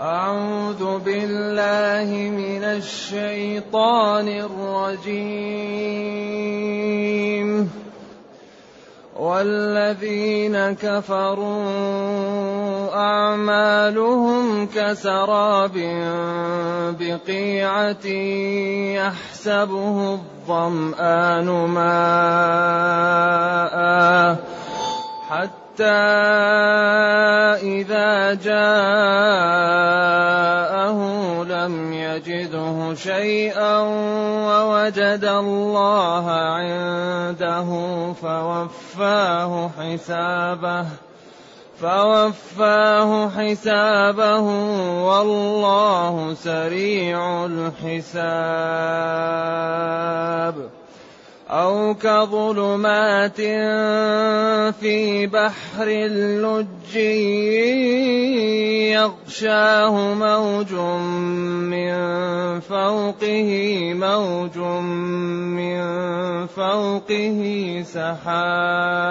أعوذ بالله من الشيطان الرجيم. والذين كفروا أعمالهم كسراب بقيعة يحسبه الظمآن ماء. إذا جاءه لم يجده شيئا ووجد الله عنده فوفاه حسابه فوفاه حسابه والله سريع الحساب أو كظلمات في بحر اللج يغشاه موج من فوقه موج من فوقه سحاب.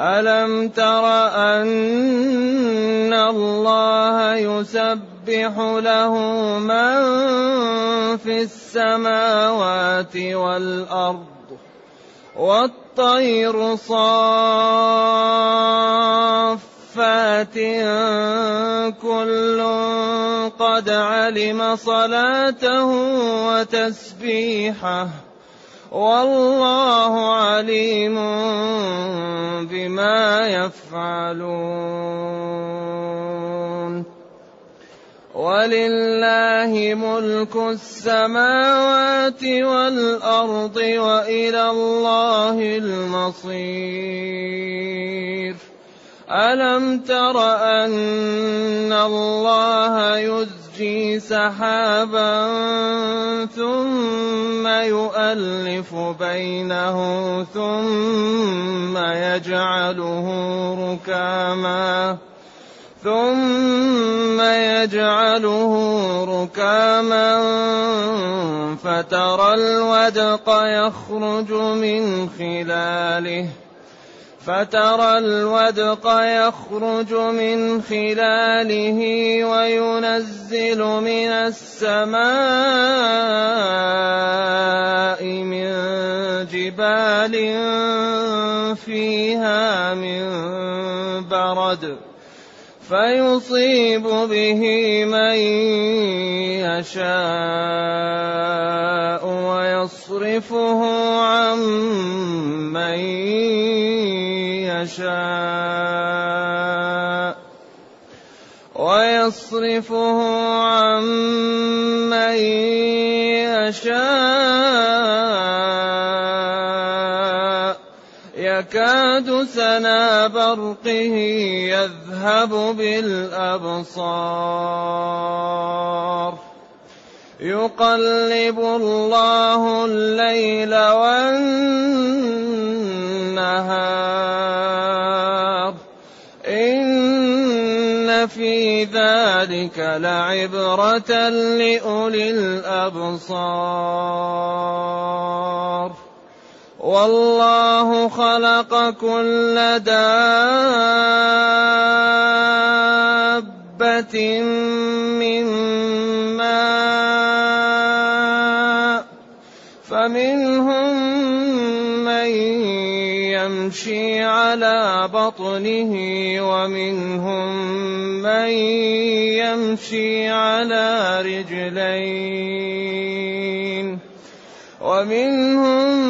ألم تر أن الله يسبح له من في السماوات والأرض والطير صاف صفات كل قد علم صلاته وتسبيحه والله عليم بما يفعلون. ولله ملك السماوات والأرض وإلى الله المصير. ألم تر أن الله يزجي سحابا ثم يؤلف بينه ثم يجعله ركاما ثم يجعله ركاما فترى الودق يخرج من خلاله فترى الودق يخرج من خلاله وينزل من السماء من جبال فيها من برد. فيصيب به من يشاء ويصرفه عن من يشاء ويصرفه عن من يشاء يكاد سنا برقه يذهب بالأبصار. يقلب الله الليل والنهار. إن في ذلك لعبرة لأولي الأبصار. والله خلق كل دابة من ماء فمنهم من يمشي على بطنه ومنهم من يمشي على رجلين ومنهم من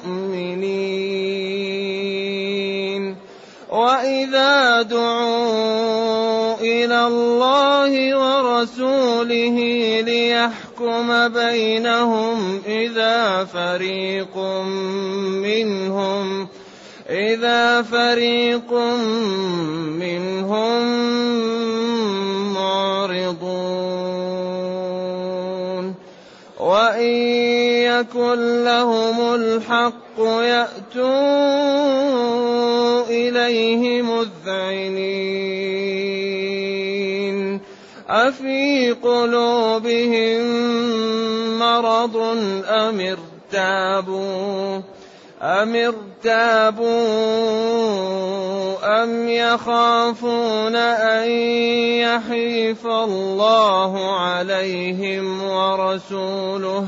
وإذا دعوا إلى الله ورسوله ليحكم بينهم إذا فريق منهم إذا فريق منهم معرضون. وإن يكن لهم الحق يأتوا إليه مذعنين أفي قلوبهم مرض أم ارتابوا؟ أم ارتابوا؟ أم يخافون أن يحيف الله عليهم ورسوله؟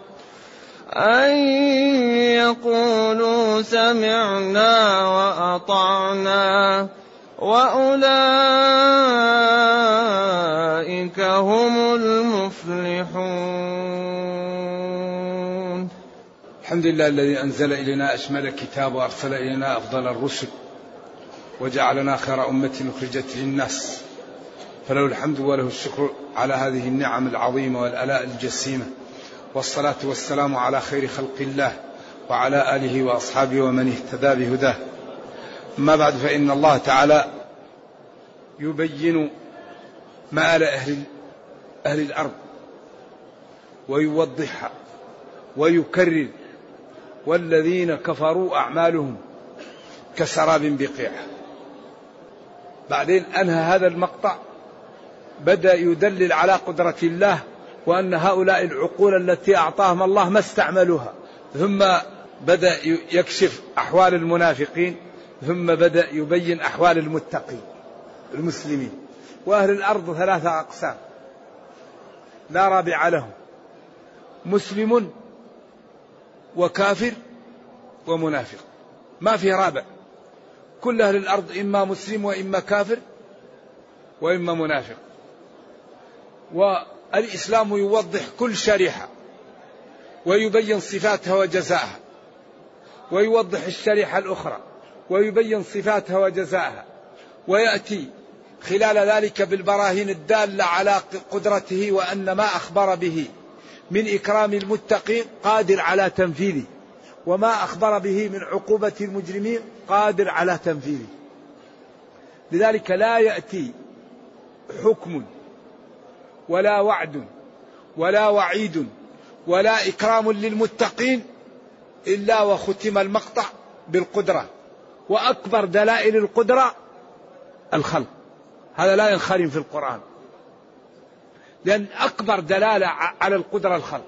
أن يقولوا سمعنا وأطعنا وأولئك هم المفلحون. الحمد لله الذي أنزل إلينا أشمل الكتاب وأرسل إلينا أفضل الرسل وجعلنا خير أمة أخرجت للناس. فله الحمد وله الشكر على هذه النعم العظيمة والآلاء الجسيمة. والصلاة والسلام على خير خلق الله وعلى آله وأصحابه ومن اهتدى بهداه. أما بعد فإن الله تعالى يبين مآل أهل أهل الأرض ويوضحها ويكرر والذين كفروا أعمالهم كسراب بقيعة بعدين أنهى هذا المقطع بدأ يدلل على قدرة الله وأن هؤلاء العقول التي أعطاهم الله ما استعملوها. ثم بدأ يكشف أحوال المنافقين ثم بدأ يبين أحوال المتقين المسلمين. وأهل الأرض ثلاثة أقسام. لا رابع لهم. مسلم وكافر ومنافق. ما في رابع. كل أهل الأرض إما مسلم وإما كافر وإما منافق. والإسلام يوضح كل شريحة ويبين صفاتها وجزاءها ويوضح الشريحة الأخرى ويبين صفاتها وجزاءها ويأتي خلال ذلك بالبراهين الدالة على قدرته وأن ما أخبر به من إكرام المتقين قادر على تنفيذه وما أخبر به من عقوبة المجرمين قادر على تنفيذه. لذلك لا يأتي حكم ولا وعد ولا وعيد ولا إكرام للمتقين إلا وختم المقطع بالقدرة. وأكبر دلائل القدرة الخلق. هذا لا ينخرم في القرآن. لأن أكبر دلالة على القدرة الخلق.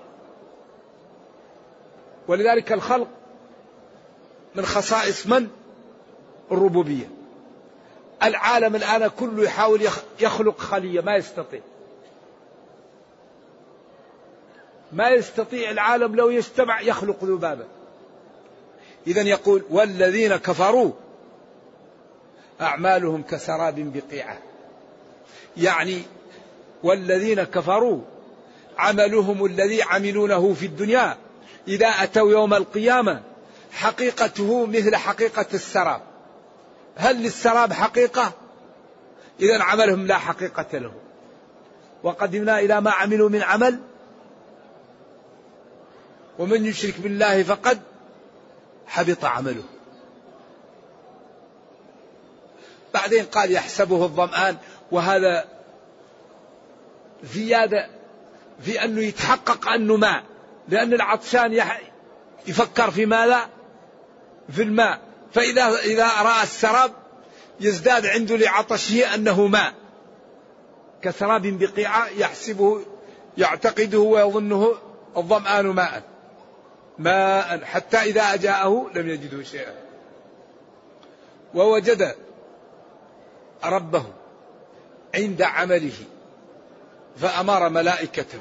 ولذلك الخلق من خصائص من؟ الربوبية. العالم الآن كله يحاول يخلق خلية ما يستطيع. ما يستطيع العالم لو يجتمع يخلق ذبابا. إذا يقول والذين كفروا أعمالهم كسراب بقيعة. يعني والذين كفروا عملهم الذي عملونه في الدنيا إذا أتوا يوم القيامة حقيقته مثل حقيقة السراب. هل للسراب حقيقة؟ إذا عملهم لا حقيقة له وقدمنا إلى ما عملوا من عمل ومن يشرك بالله فقد حبط عمله. بعدين قال يحسبه الظمآن وهذا زيادة في أنه يتحقق أنه ماء لأن العطشان يفكر في ماذا في الماء. فإذا إذا رأى السراب يزداد عنده لعطشه أنه ماء. كسراب بقيعة يحسبه يعتقده ويظنه الظمآن ماء. ماء حتى إذا أجاءه لم يجده شيئا. ووجد ربه عند عمله فأمر ملائكته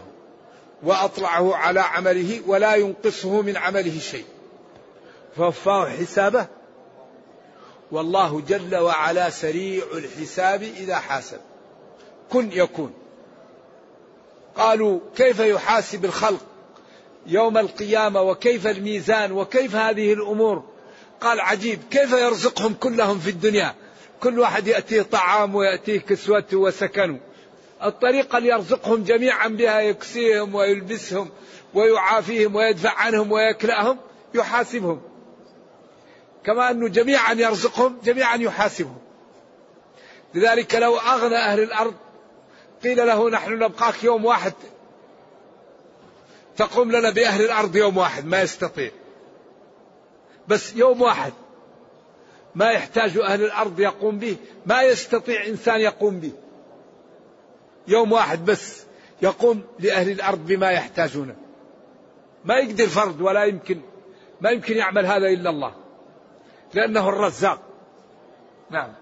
وأطلعه على عمله ولا ينقصه من عمله شيء. فوفاه حسابه. والله جل وعلا سريع الحساب إذا حاسب. كن يكون. قالوا كيف يحاسب الخلق؟ يوم القيامة وكيف الميزان وكيف هذه الأمور؟ قال عجيب كيف يرزقهم كلهم في الدنيا؟ كل واحد يأتيه طعام ويأتيه كسوته وسكنه الطريقة اللي يرزقهم جميعا بها يكسيهم ويلبسهم ويعافيهم ويدفع عنهم ويكلأهم يحاسبهم. كما أنه جميعا يرزقهم جميعا يحاسبهم. لذلك لو أغنى أهل الأرض قيل له نحن نبقاك يوم واحد تقوم لنا بأهل الأرض يوم واحد ما يستطيع. بس يوم واحد ما يحتاج أهل الأرض يقوم به ما يستطيع إنسان يقوم به. يوم واحد بس يقوم لأهل الأرض بما يحتاجونه ما يقدر فرد ولا يمكن ما يمكن يعمل هذا إلا الله. لأنه الرزاق. نعم.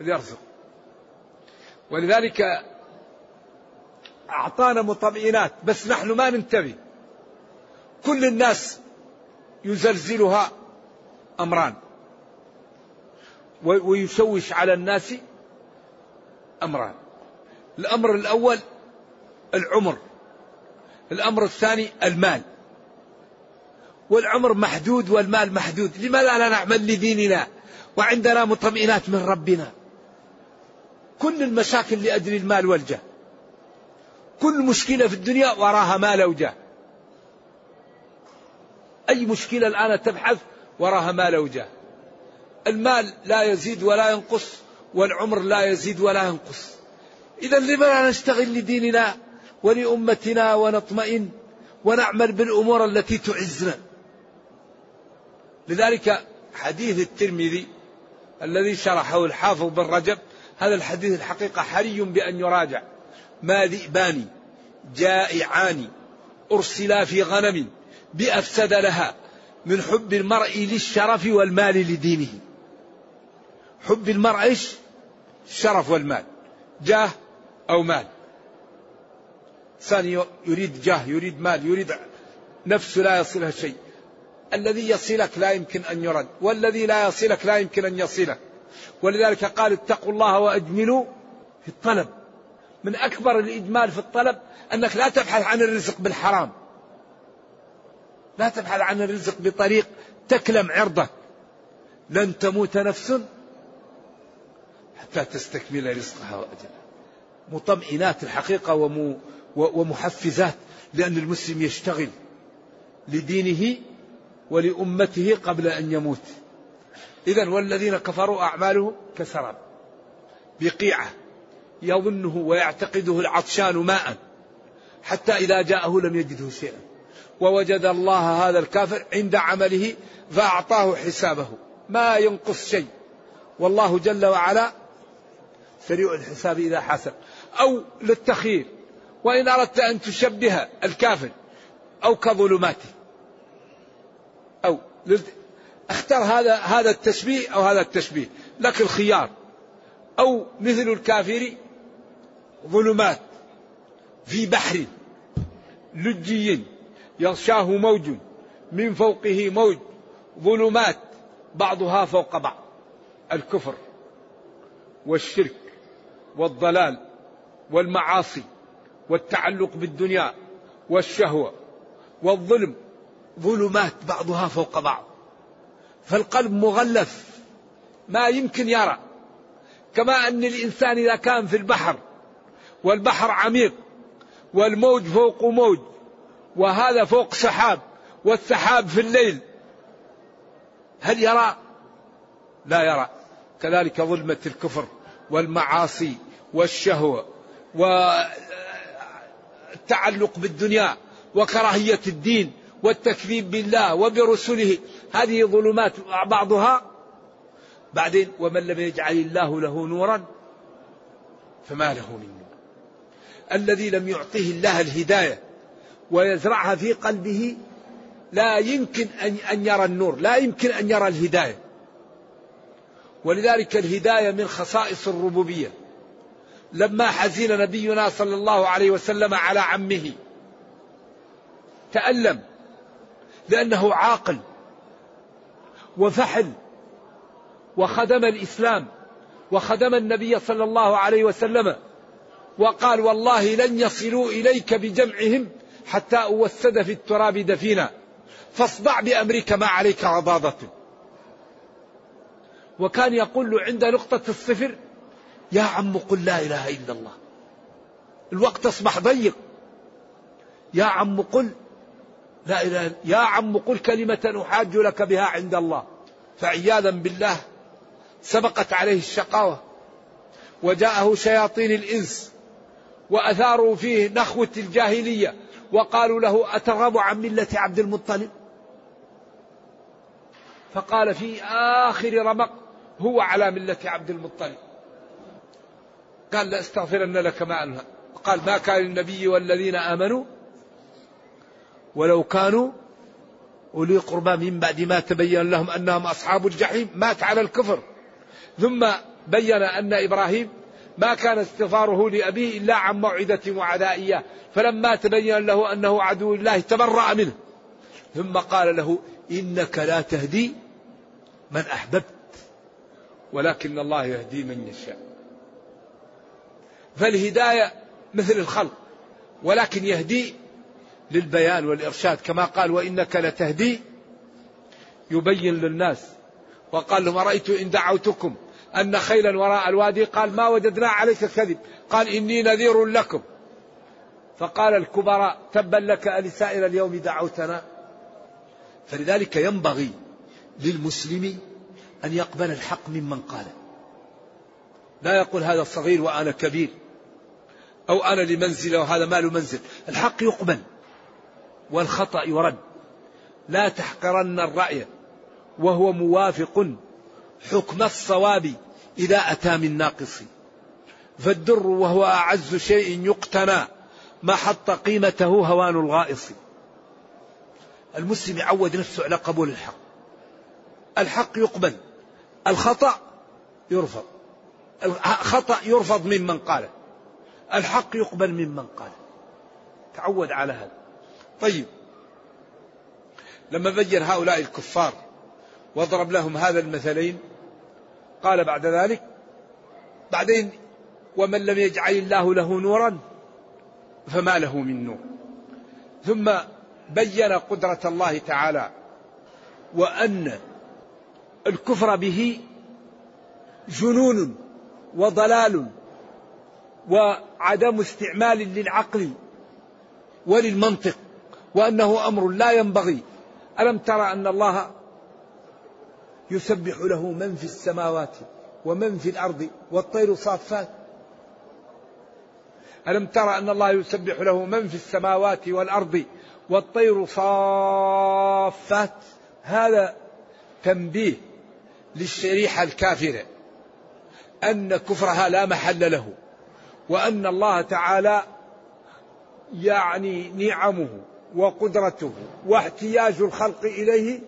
يرزق. ولذلك أعطانا مطمئنات بس نحن ما ننتبه. كل الناس يزلزلها أمران. ويشوش على الناس أمران. الأمر الأول العمر. الأمر الثاني المال. والعمر محدود والمال محدود. لماذا لا نعمل لديننا؟ وعندنا مطمئنات من ربنا. كل المشاكل لأجل المال والجاه. كل مشكلة في الدنيا وراها مال وجاه أي مشكلة الآن تبحث وراها مال وجاه المال لا يزيد ولا ينقص والعمر لا يزيد ولا ينقص. إذا لما لا نشتغل لديننا ولأمتنا ونطمئن ونعمل بالأمور التي تعزنا؟ لذلك حديث الترمذي الذي شرحه الحافظ بن رجب هذا الحديث الحقيقة حري بأن يراجع. ما ذئبان جائعان أرسلا في غنم بأفسد لها من حب المرء للشرف والمال لدينه. حب المرء إيش؟ الشرف والمال. جاه أو مال. ثاني يريد جاه يريد مال يريد نفسه لا يصلها شيء. الذي يصلك لا يمكن أن يرد والذي لا يصلك لا يمكن أن يصلك. ولذلك قال اتقوا الله وأجملوا في الطلب. من أكبر الإجمال في الطلب أنك لا تبحث عن الرزق بالحرام. لا تبحث عن الرزق بطريق تكلم عرضك لن تموت نفس حتى تستكمل رزقها وأجلها. مطمئنات الحقيقة ومحفزات لأن المسلم يشتغل لدينه ولأمته قبل أن يموت. إذا والذين كفروا أعمالهم كسراب بقيعة. يظنه ويعتقده العطشان ماء حتى إذا جاءه لم يجده شيئا. ووجد الله هذا الكافر عند عمله فأعطاه حسابه. ما ينقص شيء. والله جل وعلا سريع الحساب إذا حسب أو للتخيير وإن أردت أن تشبه الكافر أو كظلماته. أو اختر هذا هذا التشبيه أو هذا التشبيه. لك الخيار. أو مثل الكافر ظلمات في بحر لجي يغشاه موج من فوقه موج ظلمات بعضها فوق بعض. الكفر والشرك والضلال والمعاصي والتعلق بالدنيا والشهوة والظلم ظلمات بعضها فوق بعض. فالقلب مغلف ما يمكن يرى. كما أن الإنسان إذا كان في البحر والبحر عميق والموج فوق موج وهذا فوق سحاب والسحاب في الليل. هل يرى؟ لا يرى. كذلك ظلمة الكفر والمعاصي والشهوة والتعلق بالدنيا وكراهية الدين والتكذيب بالله وبرسله. هذه ظلمات بعضها. بعدين ومن لم يجعل الله له نورا فما له من نور. الذي لم يعطيه الله الهداية ويزرعها في قلبه لا يمكن أن يرى النور لا يمكن أن يرى الهداية. ولذلك الهداية من خصائص الربوبية. لما حزن نبينا صلى الله عليه وسلم على عمه تألم لأنه عاقل وفحل وخدم الإسلام وخدم النبي صلى الله عليه وسلم وقال والله لن يصلوا إليك بجمعهم حتى أوسد في التراب دفينا. فاصدع بأمرك ما عليك غضاضة وكان يقول له عند نقطة الصفر يا عم قل لا إله إلا الله. الوقت أصبح ضيق. يا عم قل لا إله يا عم قل كلمة أحاج لك بها عند الله. فعياذا بالله سبقت عليه الشقاوة. وجاءه شياطين الإنس. وأثاروا فيه نخوة الجاهلية وقالوا له أترغب عن ملة عبد المطلب؟ فقال في آخر رمق هو على ملة عبد المطلب. قال لأستغفرن لك ما أنهى. قال ما كان النبي والذين آمنوا ولو كانوا أولي قربى من بعد ما تبين لهم أنهم أصحاب الجحيم مات على الكفر. ثم بين أن إبراهيم ما كان استغفاره لأبيه إلا عن موعدة وعدائية. فلما تبين له أنه عدو الله تبرأ منه. ثم قال له إنك لا تهدي من أحببت ولكن الله يهدي من يشاء. فالهداية مثل الخلق ولكن يهدي للبيان والإرشاد. كما قال وإنك لتهدي يبين للناس. وقال لهم أرأيت إن دعوتكم أن خيلا وراء الوادي قال ما وجدنا عليك كذب. قال إني نذير لكم. فقال الكبراء تبا لك ألسائر اليوم دعوتنا. فلذلك ينبغي للمسلم أن يقبل الحق ممن قاله لا يقول هذا صغير وأنا كبير أو أنا لمنزل وهذا ما له منزل. الحق يقبل والخطأ يرد. لا تحقرن الرأي وهو موافق حكم الصواب. إذا أتى من ناقص. فالدر وهو أعز شيء يقتنى ما حط قيمته هوان الغائص. المسلم يعود نفسه على قبول الحق. الحق يقبل الخطأ يرفض. الخطأ يرفض ممن قاله الحق يقبل ممن قاله تعود على هذا. طيب. لما بين هؤلاء الكفار واضرب لهم هذا المثلين قال بعد ذلك بعدين ومن لم يجعل الله له نورا فما له من نور. ثم بين قدرة الله تعالى وأن الكفر به جنون وضلال وعدم استعمال للعقل وللمنطق وأنه أمر لا ينبغي. ألم ترى أن الله يسبح له من في السماوات ومن في الأرض والطير صافات. ألم ترى أن الله يسبح له من في السماوات والأرض والطير صافات؟ هذا تنبيه للشريحة الكافرة أن كفرها لا محل له وأن الله تعالى يعني نعمه وقدرته واحتياج الخلق إليه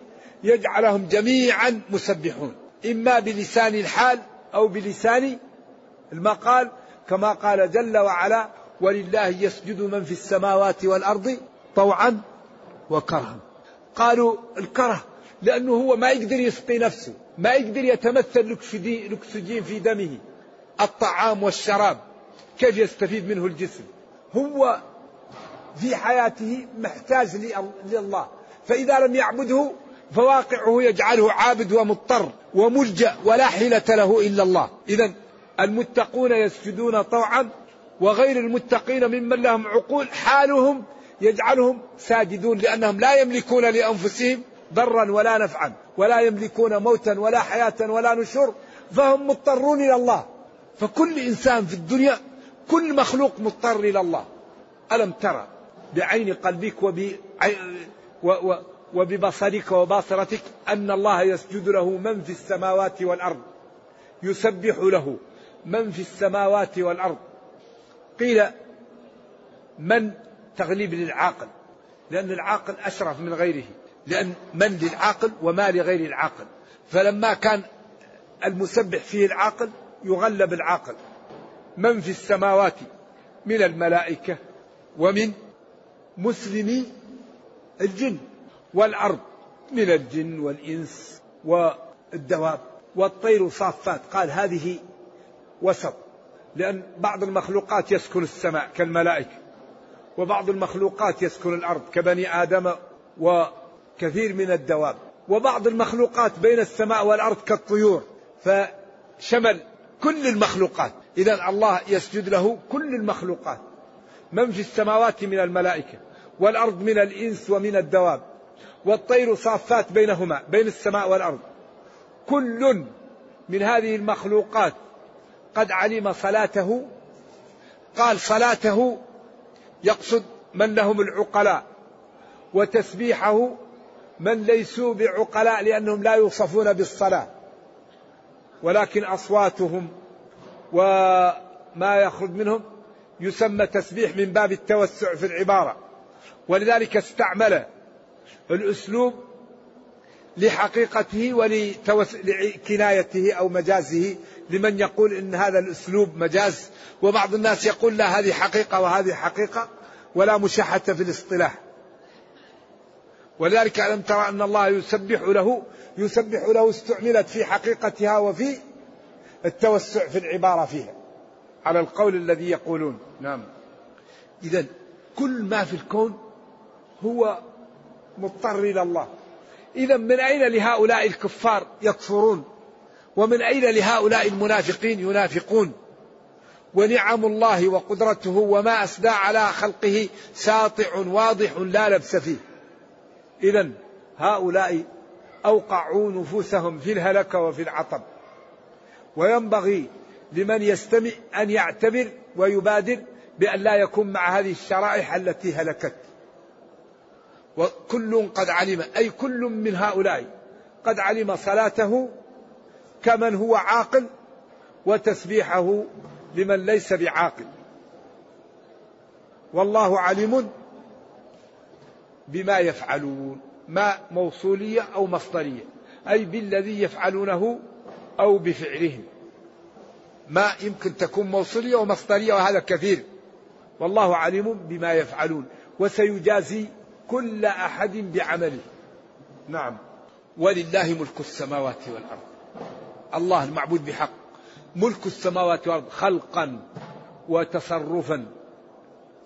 يجعلهم جميعا مسبحون. إما بلسان الحال أو بلسان المقال كما قال جل وعلا ولله يسجد من في السماوات والأرض طوعا وكرها. قالوا الكره لأنه هو ما يقدر يسقي نفسه ما يقدر يتمثل الأكسجين في دمه. الطعام والشراب كيف يستفيد منه الجسم؟ هو في حياته محتاج لله فإذا لم يعبده فواقعه يجعله عابد ومضطر وملجأ ولا حيلة له إلا الله. إذا المتقون يسجدون طوعا وغير المتقين ممن لهم عقول حالهم يجعلهم ساجدون لأنهم لا يملكون لأنفسهم ضرا ولا نفعا ولا يملكون موتا ولا حياة ولا نشور فهم مضطرون إلى الله. فكل إنسان في الدنيا كل مخلوق مضطر إلى الله. ألم ترى بعين قلبك وب... و... و... وببصرك وباصرتك أن الله يسجد له من في السماوات والأرض يسبح له من في السماوات والأرض. قيل من تغليب للعاقل لأن العاقل أشرف من غيره لأن من للعاقل وما لغير العاقل. فلما كان المسبح فيه العاقل يغلب العاقل. من في السماوات؟ من الملائكة ومن مسلمي الجن. والأرض من الجن والإنس والدواب والطير صافات. قال هذه وسط لأن بعض المخلوقات يسكن السماء كالملائكة وبعض المخلوقات يسكن الأرض كبني آدم وكثير من الدواب وبعض المخلوقات بين السماء والأرض كالطيور. فشمل كل المخلوقات إذا الله يسجد له كل المخلوقات من في السماوات من الملائكة والأرض من الإنس ومن الدواب. والطير صافات بينهما بين السماء والأرض. كل من هذه المخلوقات قد علم صلاته قال صلاته يقصد من لهم العقلاء وتسبيحه من ليسوا بعقلاء لأنهم لا يوصفون بالصلاة. ولكن أصواتهم وما يخرج منهم يسمى تسبيح من باب التوسع في العبارة. ولذلك استعمل الأسلوب لحقيقته ولكنايته أو مجازه لمن يقول إن هذا الأسلوب مجاز وبعض الناس يقول لا هذه حقيقة وهذه حقيقة ولا مشاحة في الاصطلاح. ولذلك ألم ترى أن الله يسبح له يسبح له استعملت في حقيقتها وفي التوسع في العبارة فيها على القول الذي يقولون. نعم. إذا كل ما في الكون هو مضطر إلى الله. إذا من أين لهؤلاء الكفار يكفرون؟ ومن أين لهؤلاء المنافقين ينافقون؟ ونعم الله وقدرته وما أسدى على خلقه ساطع واضح لا لبس فيه. إذا هؤلاء أوقعوا نفوسهم في الهلكة وفي العطب. وينبغي لمن يستمع أن يعتبر ويبادر بأن لا يكون مع هذه الشرائح التي هلكت. وكل قد علم أي كل من هؤلاء قد علم صلاته كمن هو عاقل وتسبيحه لمن ليس بعاقل. والله عليم بما يفعلون ما موصولية أو مصدرية أي بالذي يفعلونه أو بفعلهم ما يمكن تكون موصولية ومصدرية وهذا كثير. والله عليم بما يفعلون وسيجازي كل أحد بعمله. نعم. ولله ملك السماوات والأرض. الله المعبود بحق. ملك السماوات والأرض خلقا وتصرفا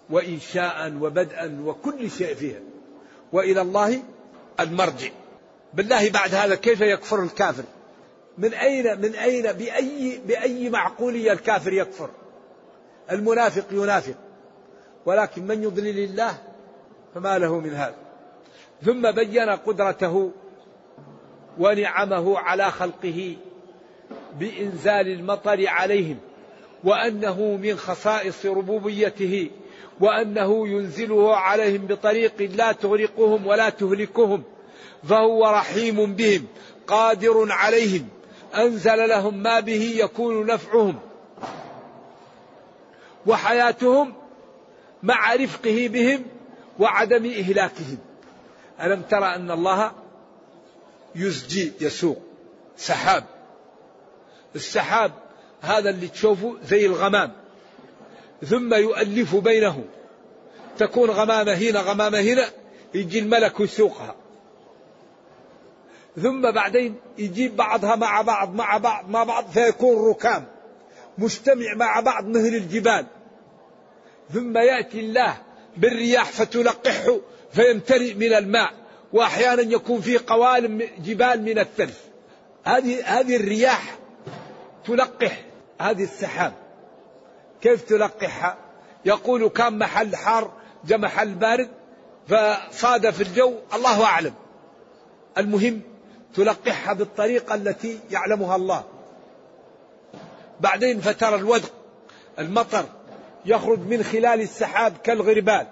وإنشاء وبدءا وكل شيء فيها. وإلى الله المرجع. بالله بعد هذا كيف يكفر الكافر؟ من أين من أين بأي بأي معقولية الكافر يكفر؟ المنافق ينافق. ولكن من يضلل الله فما له من هذا. ثم بين قدرته ونعمه على خلقه بإنزال المطر عليهم وأنه من خصائص ربوبيته وأنه ينزله عليهم بطريق لا تغرقهم ولا تهلكهم فهو رحيم بهم قادر عليهم أنزل لهم ما به يكون نفعهم. وحياتهم مع رفقه بهم وعدم إهلاكهم. ألم ترى أن الله يزجي يسوق؟ سحاب. السحاب هذا اللي تشوفه زي الغمام. ثم يؤلف بينه. تكون غمامة هنا غمامة هنا يجي الملك يسوقها ثم بعدين يجيب بعضها مع بعض مع بعض مع بعض فيكون ركام. مجتمع مع بعض مثل الجبال. ثم يأتي الله بالرياح فتلقحه فيمتلئ من الماء وأحيانا يكون فيه قوالب جبال من الثلج هذه هذه الرياح تلقح هذه السحاب. كيف تلقحها؟ يقول كان محل حار جاء محل بارد فصادف الجو الله أعلم. المهم تلقحها بالطريقة التي يعلمها الله. بعدين فترى الودق المطر يخرج من خلال السحاب كالغربال.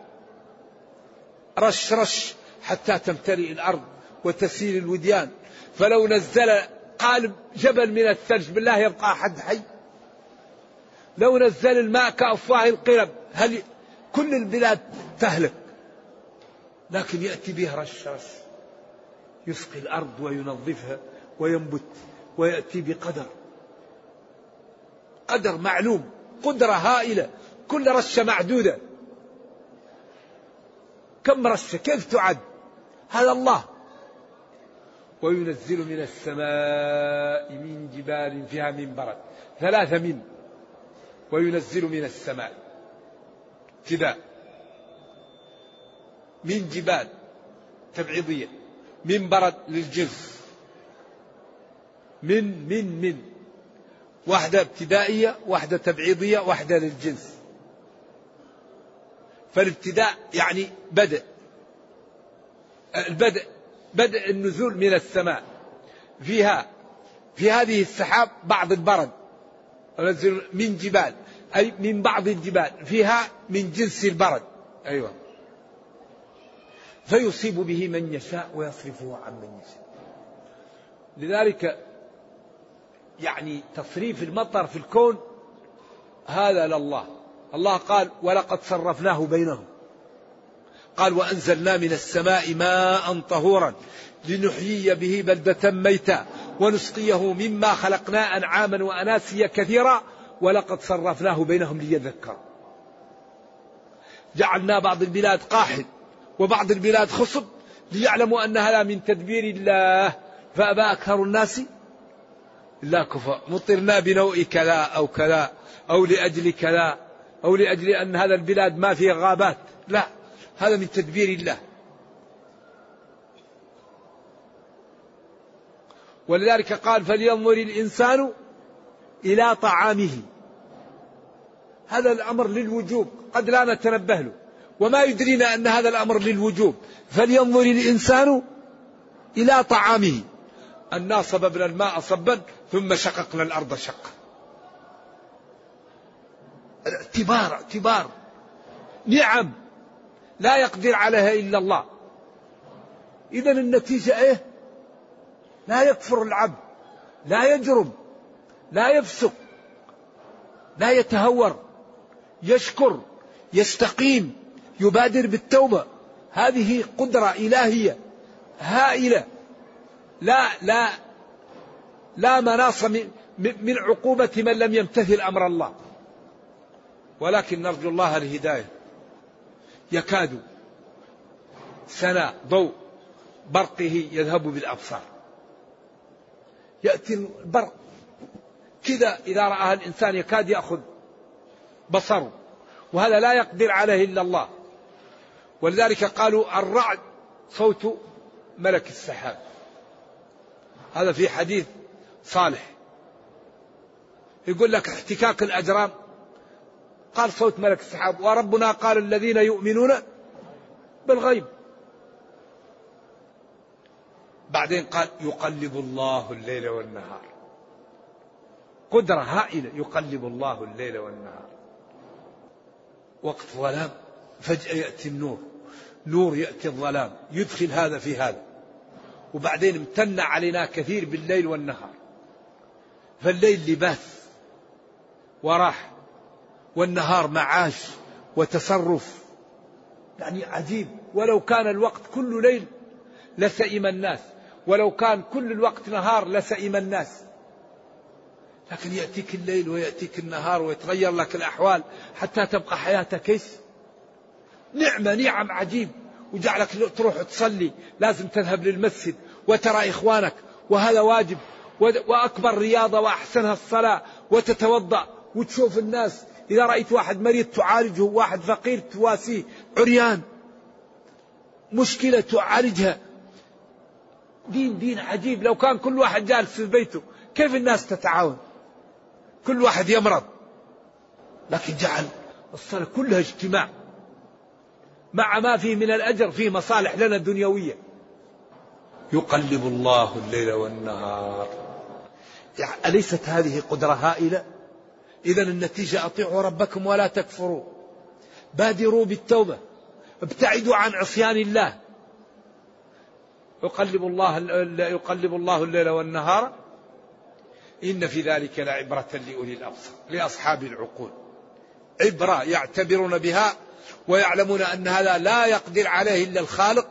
رش رش حتى تمتلئ الأرض وتسيل الوديان. فلو نزل قالب جبل من الثلج بالله يبقى أحد حي. لو نزل الماء كأفواه القرب هل كل البلاد تهلك؟ لكن يأتي به رش رش. يسقي الأرض وينظفها وينبت ويأتي بقدر. قدر معلوم قدرة هائلة. كل رشة معدودة. كم رشة؟ كيف تعد؟ هذا الله. وينزل من السماء من جبال فيها من برد ثلاثة من. وينزل من السماء. ابتداء من جبال تبعيضية. من برد للجنس من من من. واحدة ابتدائية واحدة تبعيضية واحدة للجنس. فالابتداء يعني بدء. البدء بدء النزول من السماء. فيها في هذه السحاب بعض البرد. من جبال أي من بعض الجبال. فيها من جنس البرد. أيوة. فيصيب به من يشاء ويصرفه عن من يشاء. لذلك يعني تصريف المطر في الكون هذا لله. الله قال ولقد صرفناه بينهم. قال وأنزلنا من السماء ماء طهورا لنحيي به بلدة ميتا ونسقيه مما خلقنا أنعاما وأناسيا كثيرا ولقد صرفناه بينهم ليذكروا جعلنا بعض البلاد قاحل وبعض البلاد خصب ليعلموا أن هذا من تدبير الله. فأبى أكثر الناس إلا كفر. مطرنا بنوء كذا أو كذا أو لأجل كذا. أو لأجل أن هذا البلاد ما فيه غابات. لا هذا من تدبير الله. ولذلك قال فلينظر الإنسان إلى طعامه. هذا الأمر للوجوب قد لا نتنبه له. وما يدرينا أن هذا الأمر للوجوب. فلينظر الإنسان إلى طعامه. أنا صببنا الماء صبا ثم شققنا الأرض شقا. اعتبار اعتبار. نعم. لا يقدر عليها إلا الله. إذا النتيجة إيه؟ لا يكفر العبد لا يجرم لا يفسق لا يتهور يشكر يستقيم يبادر بالتوبة. هذه قدرة إلهية هائلة. لا لا لا مناص من عقوبة من لم يمتثل أمر الله. ولكن نرجو الله الهداية. يكاد سنة ضوء برقه يذهب بالأبصار. يأتي البرق كذا إذا رآها الإنسان يكاد يأخذ بصره. وهذا لا يقدر عليه إلا الله. ولذلك قالوا الرعد صوت ملك السحاب. هذا في حديث صالح. يقول لك احتكاك الأجرام قال صوت ملك السحاب وربنا قال الذين يؤمنون بالغيب. بعدين قال يقلب الله الليل والنهار. قدرة هائلة يقلب الله الليل والنهار. وقت ظلام فجأة يأتي النور. نور يأتي الظلام يدخل هذا في هذا. وبعدين امتن علينا كثير بالليل والنهار. فالليل لباس وراح والنهار معاش وتصرف. يعني عجيب. ولو كان الوقت كل ليل لسئم الناس. ولو كان كل الوقت نهار لسئم الناس. لكن يأتيك الليل ويأتيك النهار ويتغير لك الأحوال حتى تبقى حياتك إيش؟ نعمة نعم عجيب. وجعلك تروح تصلي لازم تذهب للمسجد وترى إخوانك. وهذا واجب. وأكبر رياضة وأحسنها الصلاة. وتتوضأ. وتشوف الناس. إذا رأيت واحد مريض تعالجه واحد فقير تواسيه عريان مشكلة تعالجها. دين دين عجيب. لو كان كل واحد جالس في بيته كيف الناس تتعاون؟ كل واحد يمرض لكن جعل الصلاة كلها اجتماع. مع ما فيه من الأجر فيه مصالح لنا دنيوية. يقلب الله الليل والنهار. يعني أليست هذه قدرة هائلة؟ إذا النتيجة أطيعوا ربكم ولا تكفروا. بادروا بالتوبة. ابتعدوا عن عصيان الله. يقلب الله يقلب الله الليل والنهار. إن في ذلك لعبرة لأولي الأبصار لأصحاب العقول. عبرة يعتبرون بها ويعلمون أن هذا لا يقدر عليه إلا الخالق.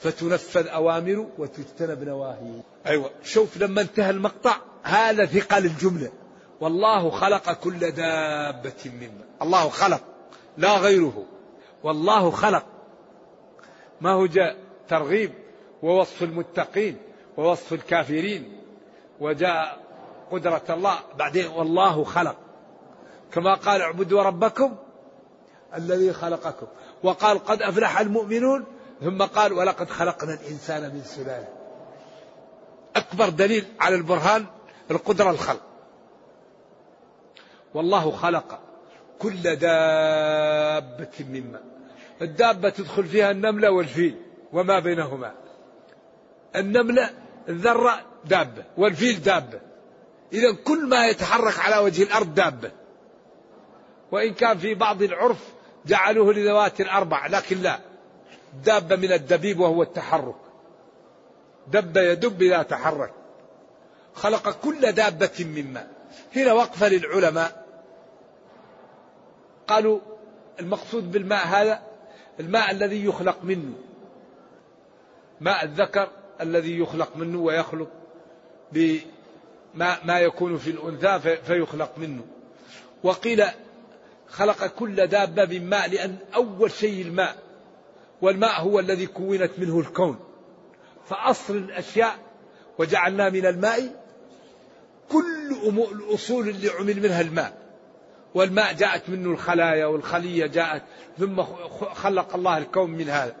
فتنفذ أوامره وتجتنب نواهيه أيوة شوف لما انتهى المقطع هذا ثقل الجملة. والله خلق كل دابة مما. الله خلق لا غيره. والله خلق. ما هو جاء ترغيب؟ ووصف المتقين ووصف الكافرين وجاء قدرة الله. بعدين والله خلق. كما قال اعبدوا ربكم الذي خلقكم. وقال قد أفلح المؤمنون ثم قال ولقد خلقنا الإنسان من سلالة. أكبر دليل على البرهان القدرة الخلق. والله خلق كل دابة مما الدابة تدخل فيها النملة والفيل وما بينهما. النملة الذرة دابة والفيل دابة. إذا كل ما يتحرك على وجه الأرض دابة. وإن كان في بعض العرف جعلوه لذوات الأربع لكن لا. دابة من الدبيب وهو التحرك. دب يدب إذا تحرك. خلق كل دابة من ماء. هنا وقفة للعلماء. قالوا المقصود بالماء هذا الماء الذي يخلق منه. ماء الذكر الذي يخلق منه ويخلق بما ما يكون في الأنثى فيخلق منه. وقيل خلق كل دابة من ماء لأن أول شيء الماء والماء هو الذي كونت منه الكون. فأصل الأشياء وجعلنا من الماء كل الأصول اللي عمل منها الماء. والماء جاءت منه الخلايا والخلية جاءت ثم خلق الله الكون من هذا.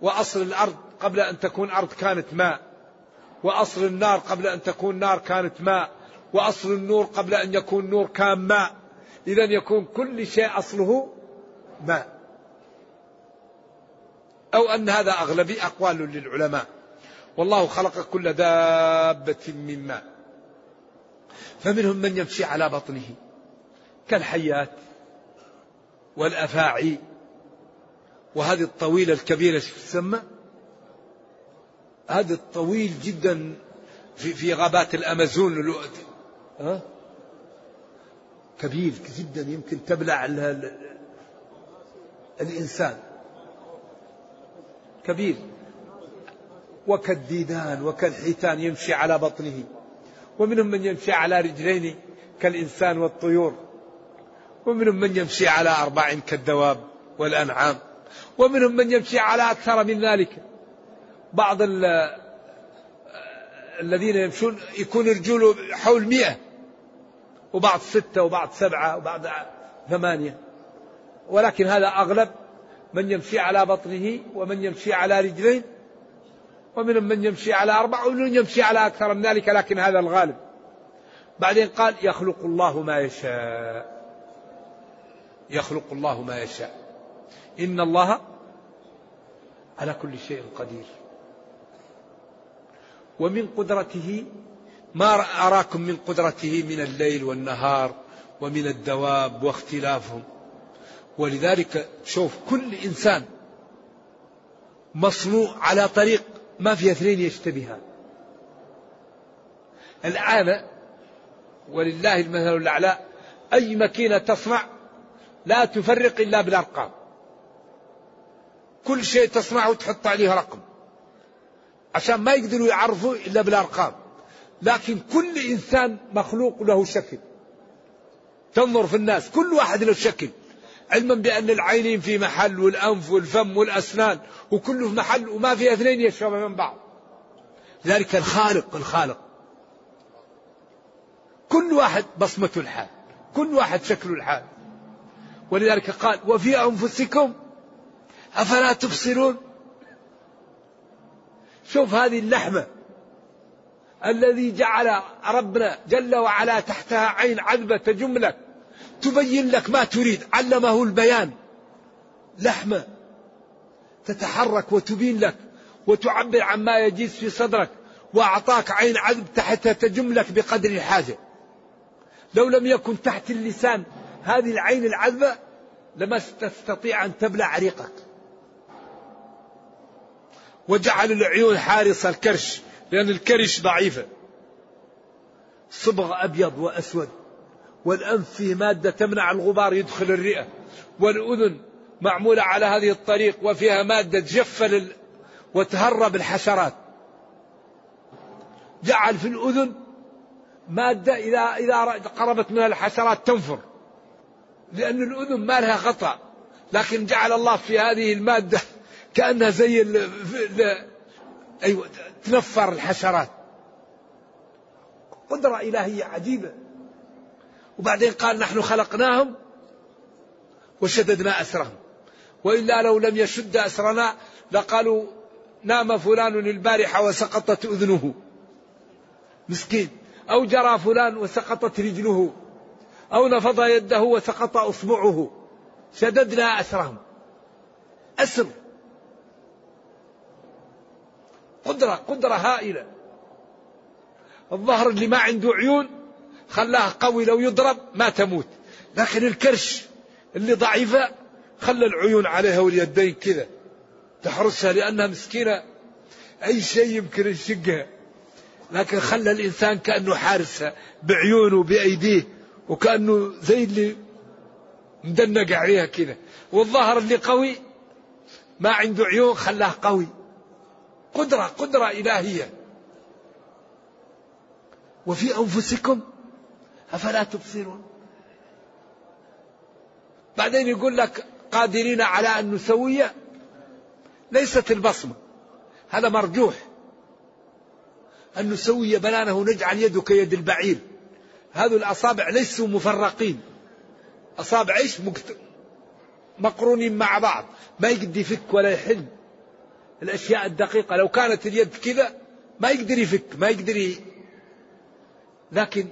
وأصل الأرض قبل أن تكون أرض كانت ماء. وأصل النار قبل أن تكون نار كانت ماء. وأصل النور قبل أن يكون نور كان ماء. إذا يكون كل شيء أصله ماء. أو أن هذا أغلبي أقوال للعلماء. والله خلق كل دابة من ماء. فمنهم من يمشي على بطنه. كالحيات والأفاعي وهذه الطويلة الكبيرة شو تسمى؟ هذا الطويل جدا في في غابات الأمازون ها؟ كبير جدا يمكن تبلع الإنسان. كبير. وكالديدان وكالحيتان يمشي على بطنه. ومنهم من يمشي على رجلين كالإنسان والطيور. ومنهم من يمشي على أربع كالدواب والأنعام ومنهم من يمشي على أكثر من ذلك. بعض الذين يمشون يكون رجوله حول مئة وبعض ستة وبعض سبعة وبعض ثمانية. ولكن هذا أغلب من يمشي على بطنه ومن يمشي على رجلين ومنهم من يمشي على أربع ومن يمشي على أكثر من ذلك لكن هذا الغالب. بعدين قال يخلق الله ما يشاء. يخلق الله ما يشاء. إن الله على كل شيء قدير. ومن قدرته ما أراكم من قدرته من الليل والنهار ومن الدواب واختلافهم. ولذلك شوف كل إنسان مصنوع على طريق ما في اثنين يشتبهان. الآن ولله المثل الأعلى أي ماكينة تصنع لا تفرق إلا بالأرقام. كل شيء تصنعه تحط عليه رقم. عشان ما يقدروا يعرفوا إلا بالأرقام. لكن كل إنسان مخلوق له شكل. تنظر في الناس كل واحد له شكل. علما بأن العينين في محل والأنف والفم والأسنان وكله في محل وما في أثنين يشرب من بعض. ذلك الخالق الخالق. كل واحد بصمة الحال. كل واحد شكل الحال. ولذلك قال وفي أنفسكم أفلا تبصرون؟ شوف هذه اللحمة الذي جعل ربنا جل وعلا تحتها عين عذبة تجملك تبين لك ما تريد علمه البيان. لحمة تتحرك وتبين لك وتعبر عما يجيز في صدرك وأعطاك عين عذب تحتها تجملك بقدر الحاجة. لو لم يكن تحت اللسان هذه العين العذبة لما تستطيع أن تبلع عريقك وجعل العيون حارس الكرش لأن الكرش ضعيفة. صبغ أبيض وأسود والأنف فيه مادة تمنع الغبار يدخل الرئة. والأذن معمولة على هذه الطريق وفيها مادة تجفل وتهرب الحشرات. جعل في الأذن مادة إذا إذا قربت منها الحشرات تنفر. لأن الأذن ما لها غطاء لكن جعل الله في هذه المادة كأنها زي ال أيوة تنفر الحشرات. قدرة إلهية عجيبة. وبعدين قال نحن خلقناهم وشددنا أسرهم. وإلا لو لم يشد أسرنا لقالوا نام فلان البارحة وسقطت أذنه. مسكين. أو جرى فلان وسقطت رجله. أو نفض يده وسقط أصبعه. شددنا أسرهم. أسر. قدرة قدرة هائلة. الظهر اللي ما عنده عيون خلاه قوي لو يضرب ما تموت. لكن الكرش اللي ضعيفة خلى العيون عليها واليدين كذا. تحرسها لأنها مسكينة. أي شيء يمكن يشقها. لكن خلى الإنسان كأنه حارسها بعيونه بأيديه. وكأنه زي اللي مدنق عليها كذا. والظهر اللي قوي ما عنده عيون خلاه قوي. قدرة قدرة إلهية. وفي أنفسكم؟ أفلا تبصرون؟ بعدين يقول لك قادرين على أن نسوي؟ ليست البصمة. هذا مرجوح. أن نسوي بنانه ونجعل يده كيد البعير. هذو الأصابع ليسوا مفرقين. أصابع إيش؟ مقرونين مع بعض. ما يقدر يفك ولا يحل. الأشياء الدقيقة لو كانت اليد كذا ما يقدر يفك ما يقدر ي... لكن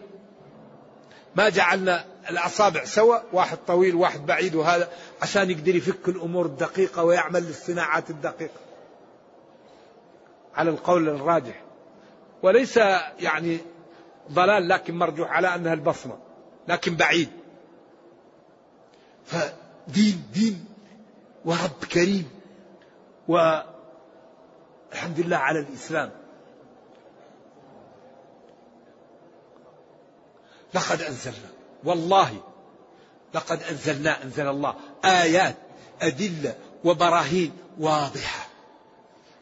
ما جعلنا الأصابع سوا واحد طويل واحد بعيد وهذا عشان يقدر يفك الأمور الدقيقة ويعمل الصناعات الدقيقة. على القول الراجح. وليس يعني ضلال لكن مرجوح على أنها البصمة لكن بعيد. فدين دين ورب كريم. والحمد لله على الإسلام. لقد أنزلنا والله لقد أنزلنا أنزل الله آيات أدلة وبراهين واضحة.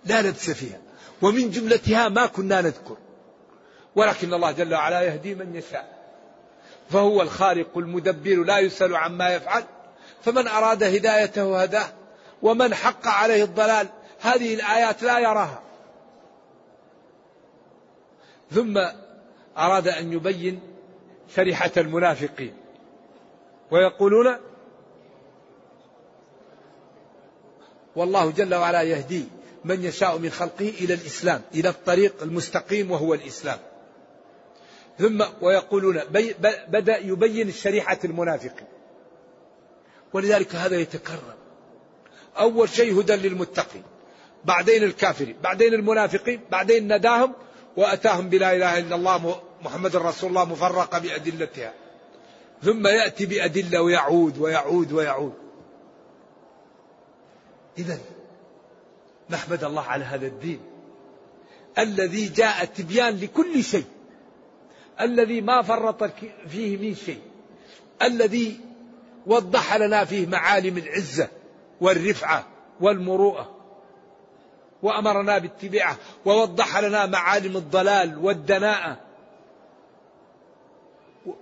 لا لبس فيها. ومن جملتها ما كنا نذكر. ولكن الله جل وعلا يهدي من يشاء. فهو الخالق المدبر لا يسأل عما يفعل. فمن أراد هدايته هداه ومن حق عليه الضلال هذه الآيات لا يراها. ثم أراد أن يبين شريحة المنافقين. ويقولون والله جل وعلا يهدي من يشاء من خلقه إلى الإسلام إلى الطريق المستقيم وهو الإسلام. ثم ويقولون بدأ يبين شريحة المنافقين ولذلك هذا يتكرر. أول شيء هدى للمتقين بعدين الكافرين بعدين المنافقين بعدين نداهم وأتاهم بلا إله إلا الله محمد رسول الله مفرقة بأدلتها. ثم يأتي بأدلة ويعود ويعود ويعود. إذا نحمد الله على هذا الدين الذي جاء تبيان لكل شيء. الذي ما فرط فيه من شيء الذي وضح لنا فيه معالم العزة والرفعة والمروءة وأمرنا باتباعه ووضح لنا معالم الضلال والدناءة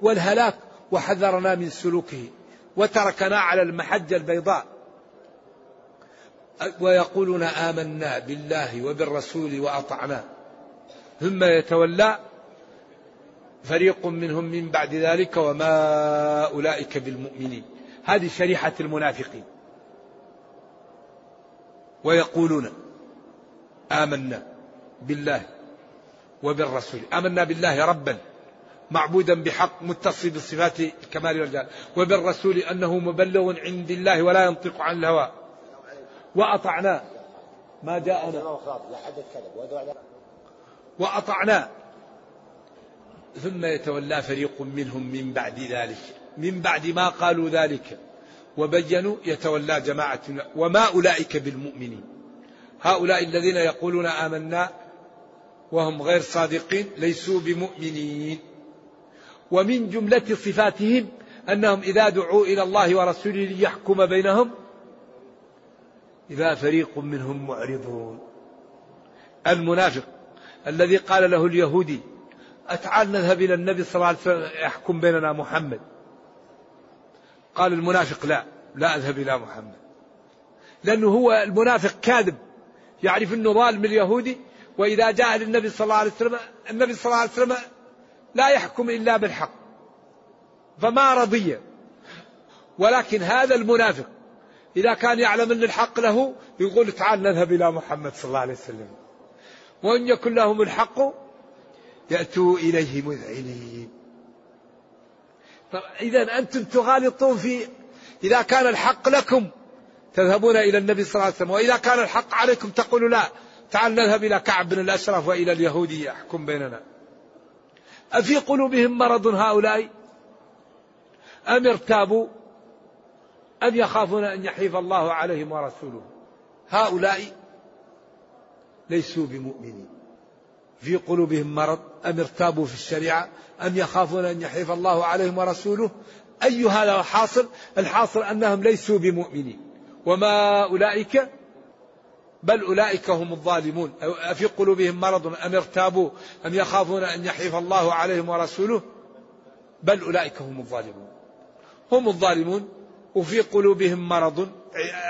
والهلاك وحذرنا من سلوكه وتركنا على المحجة البيضاء. ويقولون آمنا بالله وبالرسول وأطعنا. ثم يتولى فريق منهم من بعد ذلك وما أولئك بالمؤمنين. هذه شريحة المنافقين. ويقولون آمنا بالله وبالرسول. آمنا بالله ربا معبودا بحق متصل بصفات الكمال والجلال وبالرسول أنه مبلغ عند الله ولا ينطق عن الهوى. وأطعنا ما جاءنا. وأطعنا ثم يتولى فريق منهم من بعد ذلك من بعد ما قالوا ذلك. وبينوا يتولى جماعة وما أولئك بالمؤمنين. هؤلاء الذين يقولون آمنا وهم غير صادقين ليسوا بمؤمنين. ومن جملة صفاتهم أنهم إذا دعوا إلى الله ورسوله ليحكم بينهم إذا فريق منهم معرضون. المنافق الذي قال له اليهودي أتعال نذهب إلى النبي صلى الله عليه وسلم يحكم بيننا محمد. قال المنافق لا لا أذهب إلى محمد. لأنه هو المنافق كاذب يعرف أنه ظالم اليهودي وإذا جاء للنبي صلى الله عليه وسلم النبي صلى الله عليه وسلم لا يحكم إلا بالحق. فما رضي. ولكن هذا المنافق إذا كان يعلم أن الحق له يقول تعال نذهب إلى محمد صلى الله عليه وسلم. وإن يكن لهم الحق يأتوا إليه مذعنين. إذا أنتم تغالطون في إذا كان الحق لكم تذهبون إلى النبي صلى الله عليه وسلم وإذا كان الحق عليكم تقولوا لا تعال نذهب إلى كعب بن الأشرف وإلى اليهودي يحكم بيننا. أفي قلوبهم مرض هؤلاء؟ أم ارتابوا؟ أم يخافون أن يحيف الله عليهم ورسوله؟ هؤلاء ليسوا بمؤمنين. في قلوبهم مرض أم ارتابوا في الشريعة أم يخافون أن يحيف الله عليهم ورسوله؟ أي هذا الحاصل؟ الحاصل أنهم ليسوا بمؤمنين. وما أولئك؟ بل أولئك هم الظالمون. أفي قلوبهم مرض أم ارتابوا أم يخافون أن يحيف الله عليهم ورسوله؟ بل أولئك هم الظالمون. هم الظالمون وفي قلوبهم مرض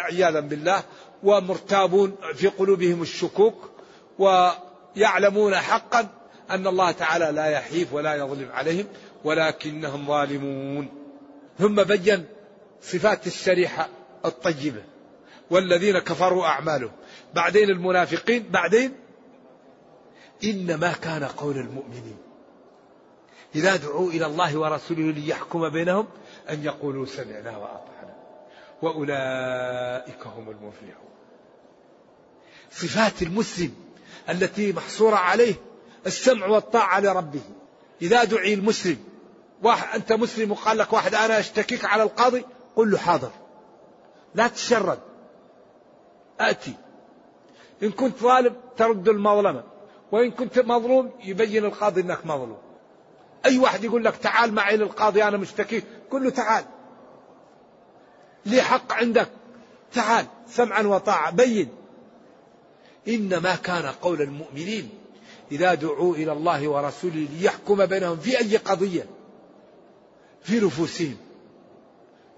عياذا بالله ومرتابون في قلوبهم الشكوك ويعلمون حقا أن الله تعالى لا يحيف ولا يظلم عليهم ولكنهم ظالمون. ثم بين صفات الشريحة الطيبة. والذين كفروا أعمالهم. بعدين المنافقين بعدين إنما كان قول المؤمنين. إذا دعوا إلى الله ورسوله ليحكم بينهم أن يقولوا سمعنا وأطعنا. وأولئك هم المفلحون. صفات المسلم التي محصورة عليه السمع والطاعة لربه. إذا دعي المسلم واحد أنت مسلم وقال لك واحد أنا أشتكيك على القاضي قل له حاضر. لا تشرد. آتي. إن كنت ظالم ترد المظلمة وإن كنت مظلوم يبين القاضي أنك مظلوم. أي واحد يقول لك تعال معي للقاضي أنا مشتكيك قل له تعال. لي حق عندك. تعال. سمعا وطاعة. بين. إنما كان قول المؤمنين إذا دعوا إلى الله ورسوله ليحكم بينهم في أي قضية في نفوسهم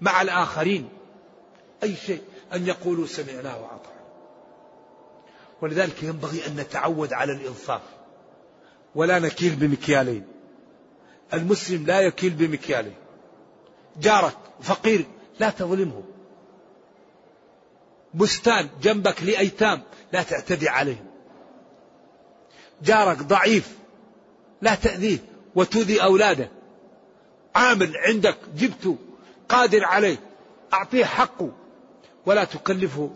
مع الآخرين أي شيء أن يقولوا سمعنا وأطعنا. ولذلك ينبغي أن نتعود على الإنصاف ولا نكيل بمكيالين. المسلم لا يكيل بمكيالين. جارك فقير لا تظلمه. بستان جنبك لأيتام لا تعتدي عليهم. جارك ضعيف لا تأذيه وتؤذي أولاده. عامل عندك جبته قادر عليه. أعطيه حقه ولا تكلفه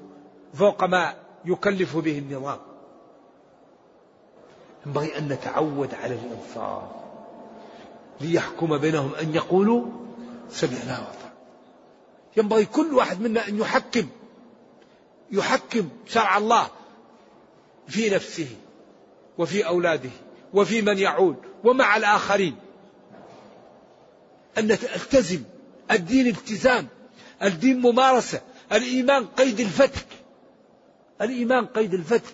فوق ما يكلف به النظام. ينبغي أن نتعود على الإنصاف. ليحكم بينهم أن يقولوا سمعنا وأطعنا. ينبغي كل واحد منا أن يحكم يحكم شرع الله في نفسه وفي أولاده وفي من يعود ومع الآخرين. أن نلتزم الدين التزام الدين ممارسة الإيمان قيد الفتك. الإيمان قيد الفتك.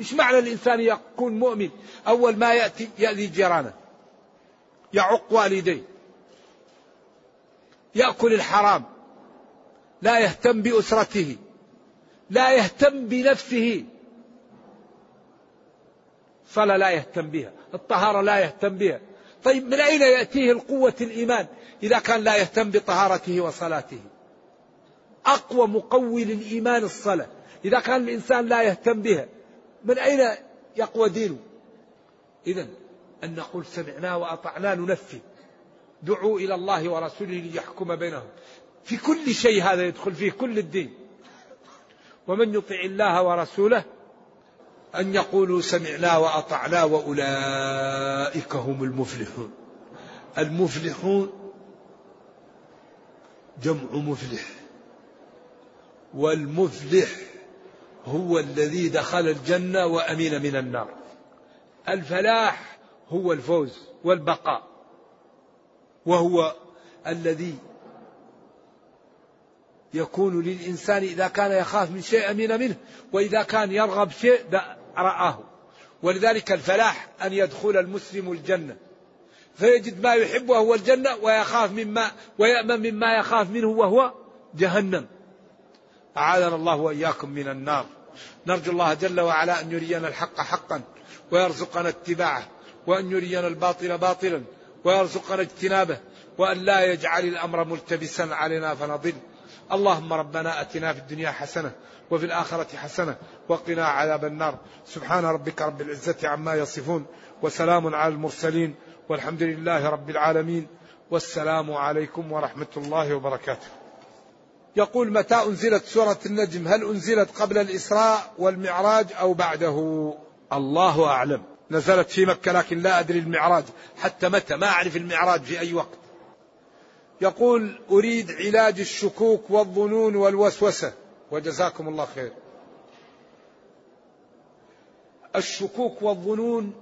إيش معنى الإنسان يكون مؤمن؟ أول ما يأتي يأذي جيرانه. يعق والديه. يأكل الحرام. لا يهتم بأسرته. لا يهتم بنفسه. صلاة لا يهتم بها. الطهارة لا يهتم بها. طيب من أين يأتيه القوة الإيمان إذا كان لا يهتم بطهارته وصلاته؟ أقوى مقوي للإيمان الصلاة. إذا كان الإنسان لا يهتم بها من أين يقوى دينه؟ إذا أن نقول سمعنا وأطعنا ننفذ دعوا إلى الله ورسوله ليحكم بينهم. في كل شيء هذا يدخل فيه كل الدين. ومن يطع الله ورسوله أن يقولوا سمعنا وأطعنا وأولئك هم المفلحون. المفلحون جمع مفلح. والمفلح هو الذي دخل الجنة وأمين من النار. الفلاح هو الفوز والبقاء. وهو الذي يكون للإنسان إذا كان يخاف من شيء أمين منه وإذا كان يرغب شيء رآه. ولذلك الفلاح أن يدخل المسلم الجنة. فيجد ما يحب وهو الجنة ويخاف مما ويأمن مما يخاف منه وهو جهنم. أعاذنا الله وإياكم من النار. نرجو الله جل وعلا أن يرينا الحق حقا ويرزقنا اتباعه وأن يرينا الباطل باطلا ويرزقنا اجتنابه وأن لا يجعل الأمر ملتبسا علينا فنضل. اللهم ربنا أتنا في الدنيا حسنة وفي الآخرة حسنة وقنا عذاب النار. سبحان ربك رب العزة عما يصفون وسلام على المرسلين والحمد لله رب العالمين. والسلام عليكم ورحمة الله وبركاته. يقول متى أنزلت سورة النجم؟ هل أنزلت قبل الإسراء والمعراج أو بعده؟ الله أعلم. نزلت في مكة لكن لا أدري المعراج. حتى متى؟ ما أعرف المعراج في أي وقت. يقول أريد علاج الشكوك والظنون والوسوسة. وجزاكم الله خير. الشكوك والظنون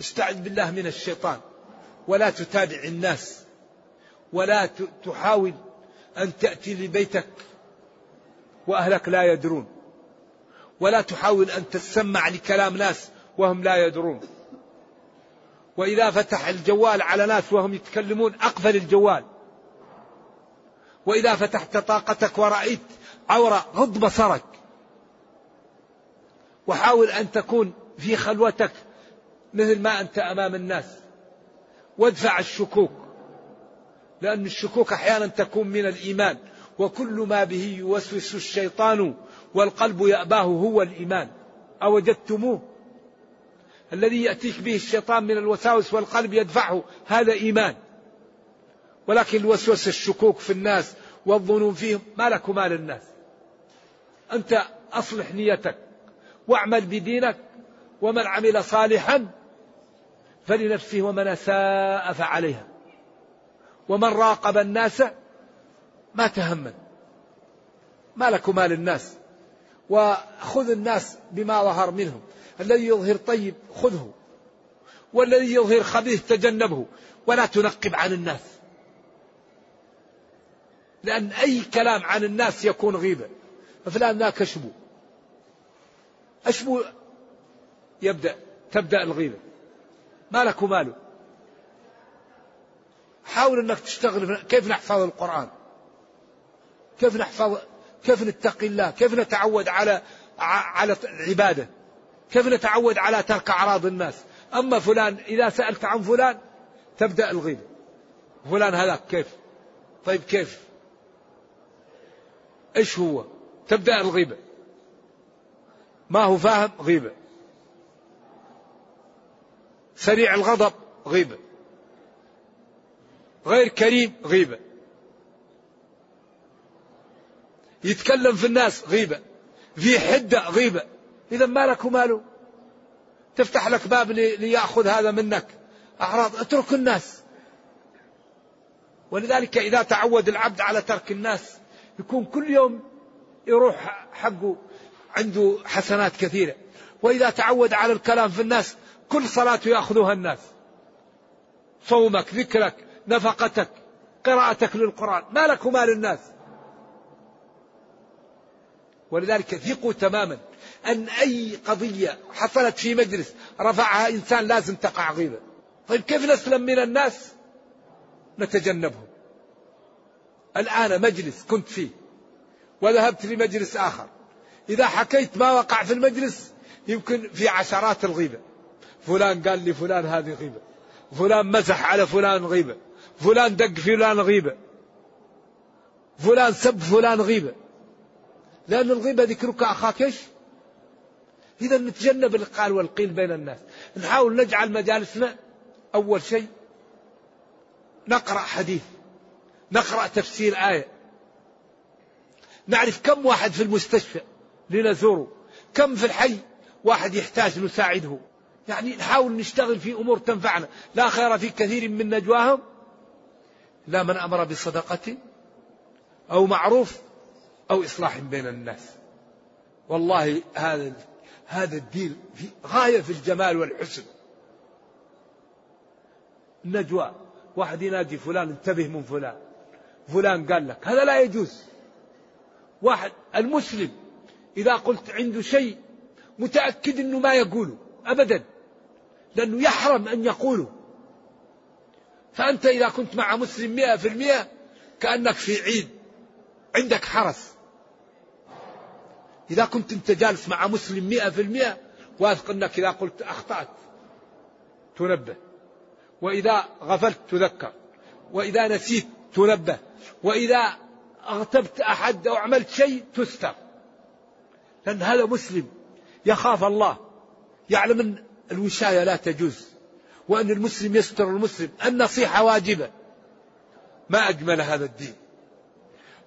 استعذ بالله من الشيطان. ولا تتابع الناس. ولا تحاول أن تأتي لبيتك وأهلك لا يدرون. ولا تحاول أن تسمع لكلام ناس وهم لا يدرون. وإذا فتح الجوال على ناس وهم يتكلمون أقفل الجوال. وإذا فتحت طاقتك ورأيت عورة غض بصرك. وحاول أن تكون في خلوتك مثل ما أنت أمام الناس. وادفع الشكوك. لأن الشكوك أحيانا تكون من الإيمان. وكل ما به يوسوس الشيطان والقلب يأباه هو الإيمان. أوجدتموه؟ الذي يأتيك به الشيطان من الوساوس والقلب يدفعه. هذا إيمان. ولكن الوسوسة الشكوك في الناس والظنون فيهم ما لك مال الناس أنت أصلح نيتك واعمل بدينك ومن عمل صالحا فلنفسه ومن أساء فعليها. ومن راقب الناس ما تهمل. ما لك مال الناس وخذ الناس بما ظهر منهم. الذي يظهر طيب خذه والذي يظهر خبيث تجنبه ولا تنقب عن الناس. لأن أي كلام عن الناس يكون غيبة فلان ذاك أشبو أشبو يبدأ تبدأ الغيبة. مالك وماله. حاول أنك تشتغل كيف نحفظ القرآن. كيف نحفظ كيف نتقي الله كيف نتعود على على العبادة كيف نتعود على ترك أعراض الناس؟ أما فلان إذا سألت عن فلان تبدأ الغيبة فلان هذاك كيف؟ طيب كيف؟ إيش هو؟ تبدأ الغيبة. ما هو فاهم؟ غيبة. سريع الغضب؟ غيبة. غير كريم؟ غيبة. يتكلم في الناس؟ غيبة. في حدة؟ غيبة. إذا ما لك وماله تفتح لك باب ليأخذ هذا منك. أعراض اترك الناس. ولذلك إذا تعود العبد على ترك الناس يكون كل يوم يروح حقه عنده حسنات كثيرة. وإذا تعود على الكلام في الناس كل صلاة يأخذها الناس. صومك ذكرك نفقتك قراءتك للقرآن. ما لك وما للناس ولذلك ثقوا تماما. أن أي قضية حصلت في مجلس رفعها إنسان لازم تقع غيبة. طيب كيف نسلم من الناس؟ نتجنبهم. الآن مجلس كنت فيه وذهبت لمجلس آخر. إذا حكيت ما وقع في المجلس يمكن في عشرات الغيبة. فلان قال لي فلان هذه غيبة. فلان مسح على فلان غيبة. فلان دق فلان غيبة. فلان سب فلان غيبة. لأن الغيبة ذكرك أخاك إيش؟ إذا نتجنب القال والقيل بين الناس. نحاول نجعل مجالسنا أول شيء نقرأ حديث نقرأ تفسير آية. نعرف كم واحد في المستشفى لنزوره كم في الحي واحد يحتاج نساعده. يعني نحاول نشتغل في أمور تنفعنا. لا خير في كثير من نجواهم. لا من أمر بصدقة أو معروف أو إصلاح بين الناس. والله هذا هذا الدين في غاية في الجمال والحسن. النجوى واحد ينادي فلان انتبه من فلان. فلان قال لك هذا لا يجوز. واحد المسلم إذا قلت عنده شيء متأكد أنه ما يقوله أبدا لأنه يحرم أن يقوله. فأنت إذا كنت مع مسلم مئة في المئة كأنك في عيد عندك حرس. إذا كنت أنت جالس مع مسلم مئة في المئة واثق أنك إذا قلت أخطأت تنبه. وإذا غفلت تذكر. وإذا نسيت تنبه. وإذا أغتبت أحد أو عملت شيء تستر. لأن هذا مسلم يخاف الله يعلم أن الوشاية لا تجوز وأن المسلم يستر المسلم. النصيحة واجبة. ما أجمل هذا الدين.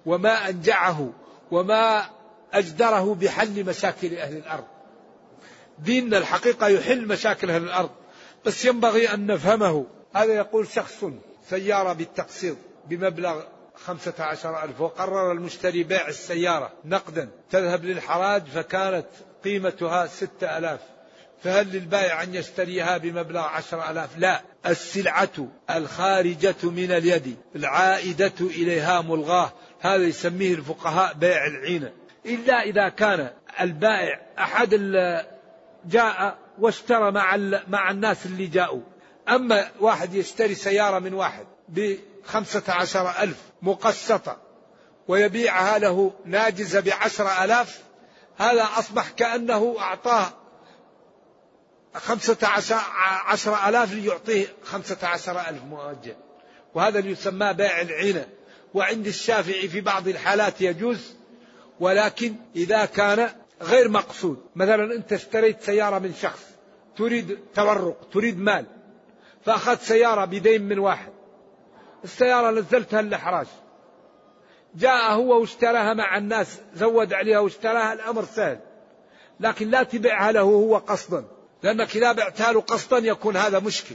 وما أنجعه. وما أجدره بحل مشاكل أهل الأرض. ديننا الحقيقة يحل مشاكل أهل الأرض بس ينبغي أن نفهمه. هذا يقول شخص سيارة بالتقسيط بمبلغ خمسة عشر ألف وقرر المشتري بيع السيارة نقدا. تذهب للحراج فكانت قيمتها ستة ألاف. فهل للبائع أن يشتريها بمبلغ عشر ألاف؟ لا. السلعة الخارجة من اليد العائدة إليها ملغاة. هذا يسميه الفقهاء بيع العينة. إلا إذا كان البائع أحد جاء واشترى مع مع الناس اللي جاءوا. أما واحد يشتري سيارة من واحد بخمسة عشر ألف مقسطة ويبيعها له ناجزة بعشر ألاف هذا أصبح كأنه أعطاه خمسة عشر, عشر ألاف ليعطيه خمسة عشر ألف مؤجل. وهذا يسمى بيع العينة. وعند الشافعي في بعض الحالات يجوز ولكن إذا كان غير مقصود مثلا أنت اشتريت سيارة من شخص تريد تورق تريد مال فأخذت سيارة بدين من واحد السيارة نزلتها الإحراج جاء هو واشتراها مع الناس زود عليها واشتراها الأمر سهل لكن لا تبيعها له هو قصدا لأنك إذا بعتها له قصدا يكون هذا مشكل.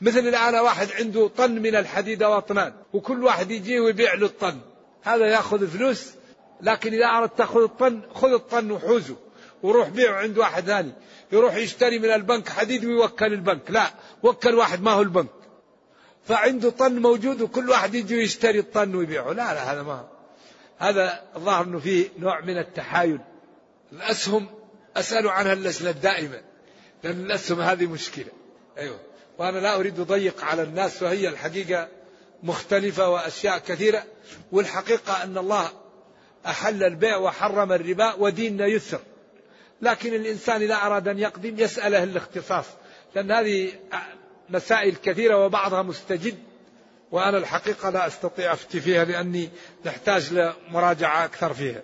مثل الآن واحد عنده طن من الحديد وأطنان وكل واحد يجي ويبيع له الطن هذا يأخذ فلوس لكن إذا أردت تأخذ الطن خذ الطن وحوزه وروح بيعه عند واحد ثاني. يروح يشتري من البنك حديد ويوكل البنك. لا وكل واحد ما هو البنك. فعنده طن موجود وكل واحد يجي يشتري الطن ويبيعه. لا لا هذا ما. هذا الظاهر إنه فيه نوع من التحايل. الأسهم أسأل عنها اللجنه دائما لأن الأسهم هذه مشكلة. أيوه. وأنا لا أريد أضيق على الناس وهي الحقيقة مختلفة وأشياء كثيرة. والحقيقة أن الله أحل البيع وحرم الربا وديننا يسر. لكن الإنسان إذا أراد أن يقدم يسأله الاختصاص لأن هذه مسائل كثيرة وبعضها مستجد وأنا الحقيقة لا أستطيع أفتي فيها لأني نحتاج لمراجعة أكثر فيها.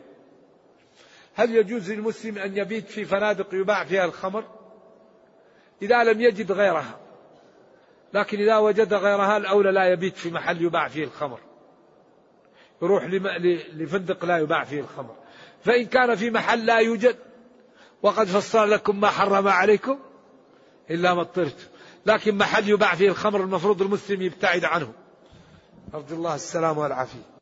هل يجوز للمسلم أن يبيت في فنادق يباع فيها الخمر؟ إذا لم يجد غيرها. لكن إذا وجد غيرها الأولى لا يبيت في محل يباع فيه الخمر. يروح لفندق لا يباع فيه الخمر. فإن كان في محل لا يوجد وقد فصل لكم ما حرم عليكم إلا ما اضطرتم. لكن محل يباع فيه الخمر المفروض المسلم يبتعد عنه. أرجو الله السلام والعافية.